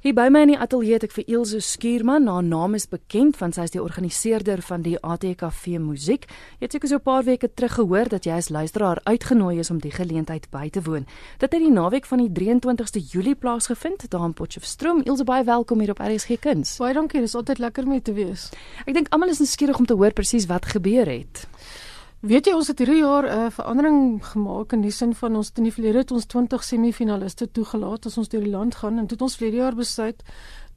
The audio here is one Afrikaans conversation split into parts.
Hier by my in die ateljee het ek vir Ilse Skuurman, haar naam is bekend want sy is die organiseerder van die ATKV Musiek. Jy het seker so 'n paar weke terug gehoor dat jy as luisteraar uitgenooi is om die geleentheid by te woon. Dit het die naweek van die 23ste Julie plaasgevind daar in Potchefstroom. Ilse baie welkom hier op RSG Kuns. Baie dankie, dit is altyd lekker om te wees. Ek dink almal is nuuskierig om te hoor presies wat gebeur het. Weet jy ons het hierdie jaar 'n uh, verandering gemaak in die sin van ons in die verlede het ons 20 semifinaliste toegelaat as ons deur die land gaan en dit ons verlede jaar besluit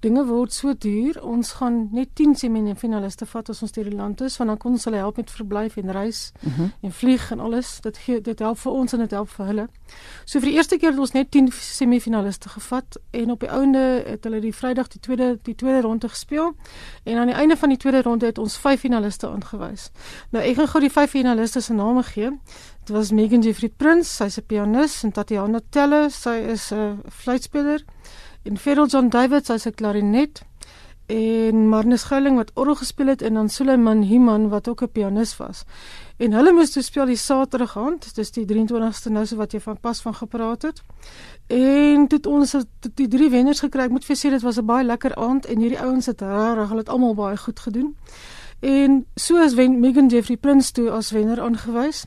dinge word so duur, ons gaan net 10 semifinaliste vat as ons deur die land is, want dan kon ons hulle help met verblyf en reis mhm. -huh. en vlieg en alles. Dit gee dit help vir ons en dit help vir hulle. So vir die eerste keer het ons net 10 semifinaliste gevat en op die ouende het hulle die Vrydag die tweede die tweede ronde gespeel en aan die einde van die tweede ronde het ons 5 finaliste aangewys. Nou ek gaan gou die 5 finaliste se name gee. Dit was Megan Jeffrey Prince, sy's 'n pianis en Tatiana Telle, sy is 'n fluitspeler en Ferrell John David sy se klarinet en Marnus Gouling wat orgel gespeel het en dan Suleiman Himan wat ook 'n pianis was. En hulle moes toe speel die Saterdag aand, dis die 23ste nou so wat jy van pas van gepraat het. En dit ons het die drie wenners gekry. Ek moet vir sê dit was 'n baie lekker aand en hierdie ouens het regtig, hulle het almal baie goed gedoen. En so is Megan Jeffrey Prince toe as wenner aangewys.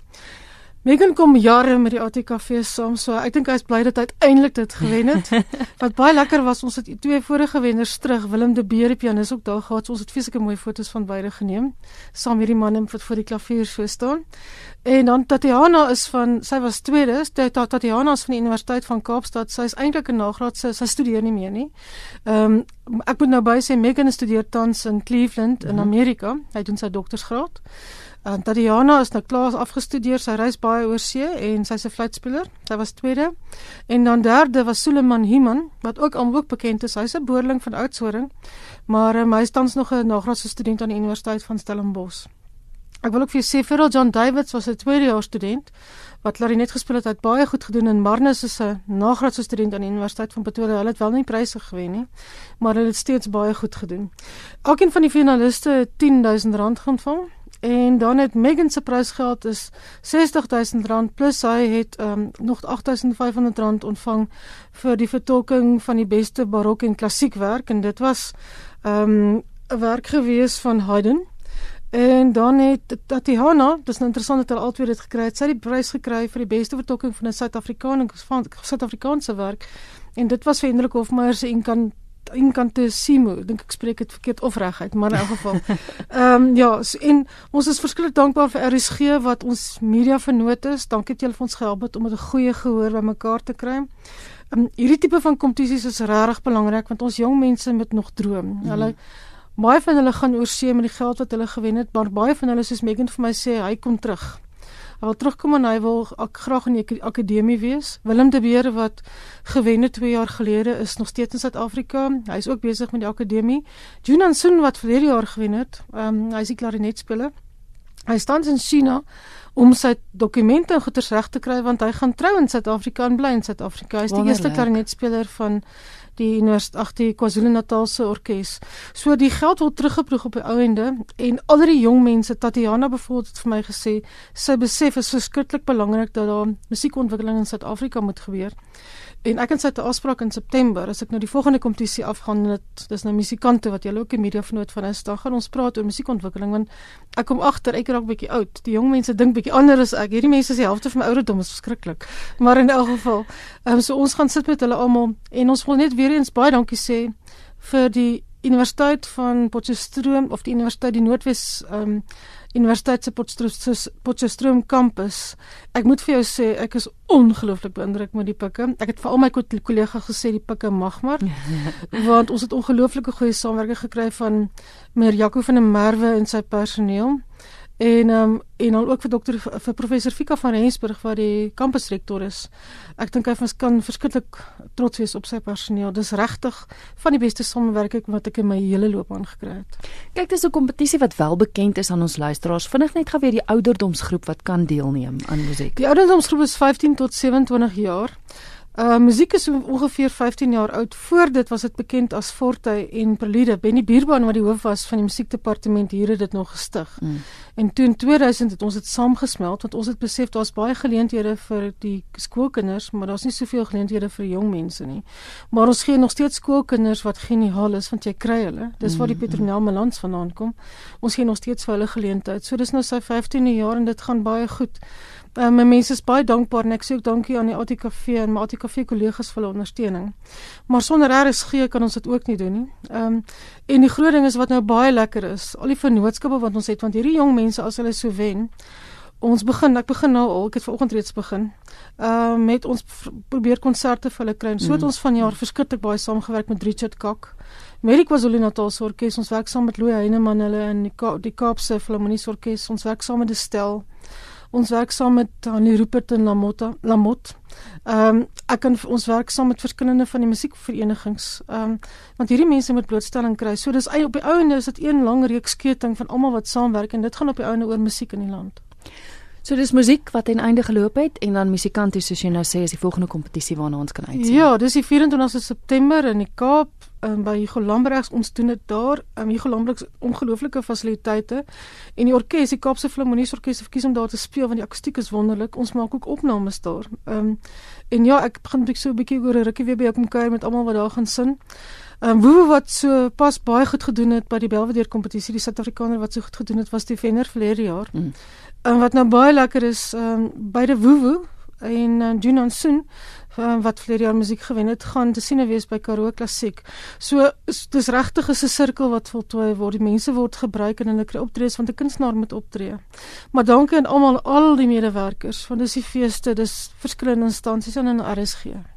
Megan kom jare met die ATKV saam, so ek dink hy is bly dat hy uiteindelik dit gewen het. Wat baie lekker was, ons het twee vorige wenners terug, Willem de Beer die pianis ook daar gehad. So ons het fisieke mooi foto's van beide geneem saam met die man wat voor die klavier so staan. En dan Tatiana is van sy was tweede, Tatiana is van die Universiteit van Kaapstad. Sy is eintlik 'n nagraadse, sy studeer nie meer nie. Ehm um, ek moet nou by sê Megan studeer tans in Cleveland in mhm. Amerika. Hy doen sy doktorsgraad. En Tatiana is nou klaar afgestudeer. Sy reis baie oor see en sy's 'n fluitspeler. Sy was tweede. En dan derde was Suleiman Himan wat ook aan ook bekend is. Hy's 'n boerling van Oudtshoorn. Maar um, hy is tans nog 'n nagraadse student aan die Universiteit van Stellenbosch. Ek wil ook vir jou sê Ferrell John Davids was 'n tweedejaars student wat klarinet gespeel het. Het baie goed gedoen en Marnus is 'n nagraadse student aan die Universiteit van Pretoria. Hulle het wel nie pryse gewen nie, maar hulle het steeds baie goed gedoen. Elkeen van die finaliste het R10000 ontvang. En dan het Megan se prysgeld is R60000 plus hy het um, nog R8500 ontvang vir die vertolking van die beste barok en klassiek werk en dit was ehm, 'n um, werk gewees van Haydn. En dan het Tatiana, dis nou interessant dat hulle albei dit gekry het. Sy die prys gekry vir die beste vertolking van 'n Suid-Afrikaanse Suid-Afrikaanse werk. En dit was vir Hendrik Hofmeyer se Incan Incantissimo, dink ek spreek dit verkeerd of reguit, maar in elk geval. Ehm um, ja, so, en ons is verskriklik dankbaar vir RSG wat ons media vernoot is. Dankie dat julle vir ons gehelp het om 'n goeie gehoor by mekaar te kry. Ehm um, hierdie tipe van kompetisies is regtig belangrik want ons jong mense moet nog droom. Mm. Hulle baie van hulle gaan oorsee met die geld wat hulle gewen het, maar baie van hulle soos Megan vir my sê, hy kom terug. Hy wil terugkom en hy wil ak graag in die akademie wees. Willem de Beer wat gewen het 2 jaar gelede is nog steeds in Suid-Afrika. Hy is ook besig met die akademie. Junan Sun wat vir hierdie jaar gewen het, um, hy is 'n klarinetspeler. Hy staan in China om sy dokumente en goeder reg te kry want hy gaan trou in Suid-Afrika en bly in Suid-Afrika. Hy is die eerste klarinetspeler van die universiteit ag die KwaZulu-Natal se orkes. So die geld word teruggeproeg op die ou ende en al die jong mense Tatiana byvoorbeeld het vir my gesê sy besef is verskriklik belangrik dat daar musiekontwikkeling in Suid-Afrika moet gebeur. En ek en sy het 'n afspraak in September. As ek nou die volgende kompetisie afgaan dit dis nou musikante wat julle ook in media vernoot van is dan gaan ons praat oor musiekontwikkeling want ek kom agter ek raak bietjie oud. Die jong mense dink bietjie anders as ek. Hierdie mense is die helfte van my ouderdom is verskriklik. Maar in elk geval um, so ons gaan sit met hulle almal en ons wil net weer eens baie dankie sê vir die Universiteit van Potchefstroom of die Universiteit die Noordwes ehm um, Universiteit se Potchefstroom kampus. Ek moet vir jou sê ek is ongelooflik beïndruk met die pikke. Ek het vir al my kollegas gesê die pikke mag maar want ons het ongelooflike goeie samewerking gekry van meneer Jaco van der Merwe en sy personeel. En um, en dan ook vir dokter vir professor Fika van Rensburg wat die kampusrektor is. Ek dink hy kan verskriklik trots wees op sy personeel. Dis regtig van die beste samewerking wat ek in my hele loopbaan gekry het. Kyk, dis 'n kompetisie wat wel bekend is aan ons luisteraars. Vinnig net gou weer die ouderdomsgroep wat kan deelneem aan musiek. Die ouderdomsgroep is 15 tot 27 jaar. Uh musiek is ongeveer 15 jaar oud. Voor dit was dit bekend as Forte en Prelude. Benny Bierman wat die hoof was van die musiekdepartement hier het dit nog gestig. Mm. En toe in 2000 het ons dit saamgesmelt want ons het besef daar's baie geleenthede vir die skoolkinders, maar daar's nie soveel geleenthede vir jong mense nie. Maar ons gee nog steeds skoolkinders wat geniaal is want jy kry hulle. Dis waar die mm, Petronel Melans vandaan kom. Ons gee nog steeds vir hulle geleenthede. So dis nou sy 15de jaar en dit gaan baie goed. Uh, my mense is baie dankbaar en ek sê ook dankie aan die ATKV en my ATKV kollegas vir hulle ondersteuning. Maar sonder RSG kan ons dit ook nie doen nie. Ehm um, en die groot ding is wat nou baie lekker is, al die vennootskappe wat ons het want hierdie jong mense as hulle so wen, ons begin, ek begin nou al, ek het vanoggend reeds begin. Ehm uh, met ons probeer konserte vir hulle kry. So het mm. ons vanjaar verskriklik baie saamgewerk met Richard Kak. Met die KwaZulu-Natal Orkees, ons werk saam met Louis Heineman hulle in die, Ka die Kaapse Filharmoniese Orkees, ons werk saam met die Stel. Ons werk saam met Annie Rupert en Lamotta, Lamot. Ehm um, ek kan ons werk saam met verskillende van die musiekverenigings. Ehm um, want hierdie mense moet blootstelling kry. So dis op die ou en is dit een lang reeks keting van almal wat saamwerk en dit gaan op die ou en oor musiek in die land. So dis musiek wat ten einde geloop het en dan musikante soos jy nou sê is die volgende kompetisie waarna ons kan uitsien. Ja, dis die 24ste September in die Kaap um, by Hugo Lambrechts ons doen dit daar. Um, Hugo Lambrechts ongelooflike fasiliteite en die orkes, die Kaapse Filharmoniese Orkees verkies om daar te speel want die akoestiek is wonderlik. Ons maak ook opnames daar. Ehm um, en ja, ek begin net so 'n bietjie oor 'n rukkie weer by jou kom kuier met almal wat daar gaan sing. Ehm um, Woewe wat so pas baie goed gedoen het by die Belvedere kompetisie, die Suid-Afrikaner wat so goed gedoen het was die wenner verlede jaar. Mm. En wat nou baie lekker is, ehm um, die Woewe en uh, Junon Soon um, wat verlede jaar musiek gewen het, gaan te sien wees by Karoo Klassiek. So dis regtig 'n sirkel wat voltooi word. Die mense word gebruik en hulle kry optredes want 'n kunstenaar moet optree. Maar dankie aan almal al die medewerkers want dis die feeste, dis verskillende instansies en in RSG.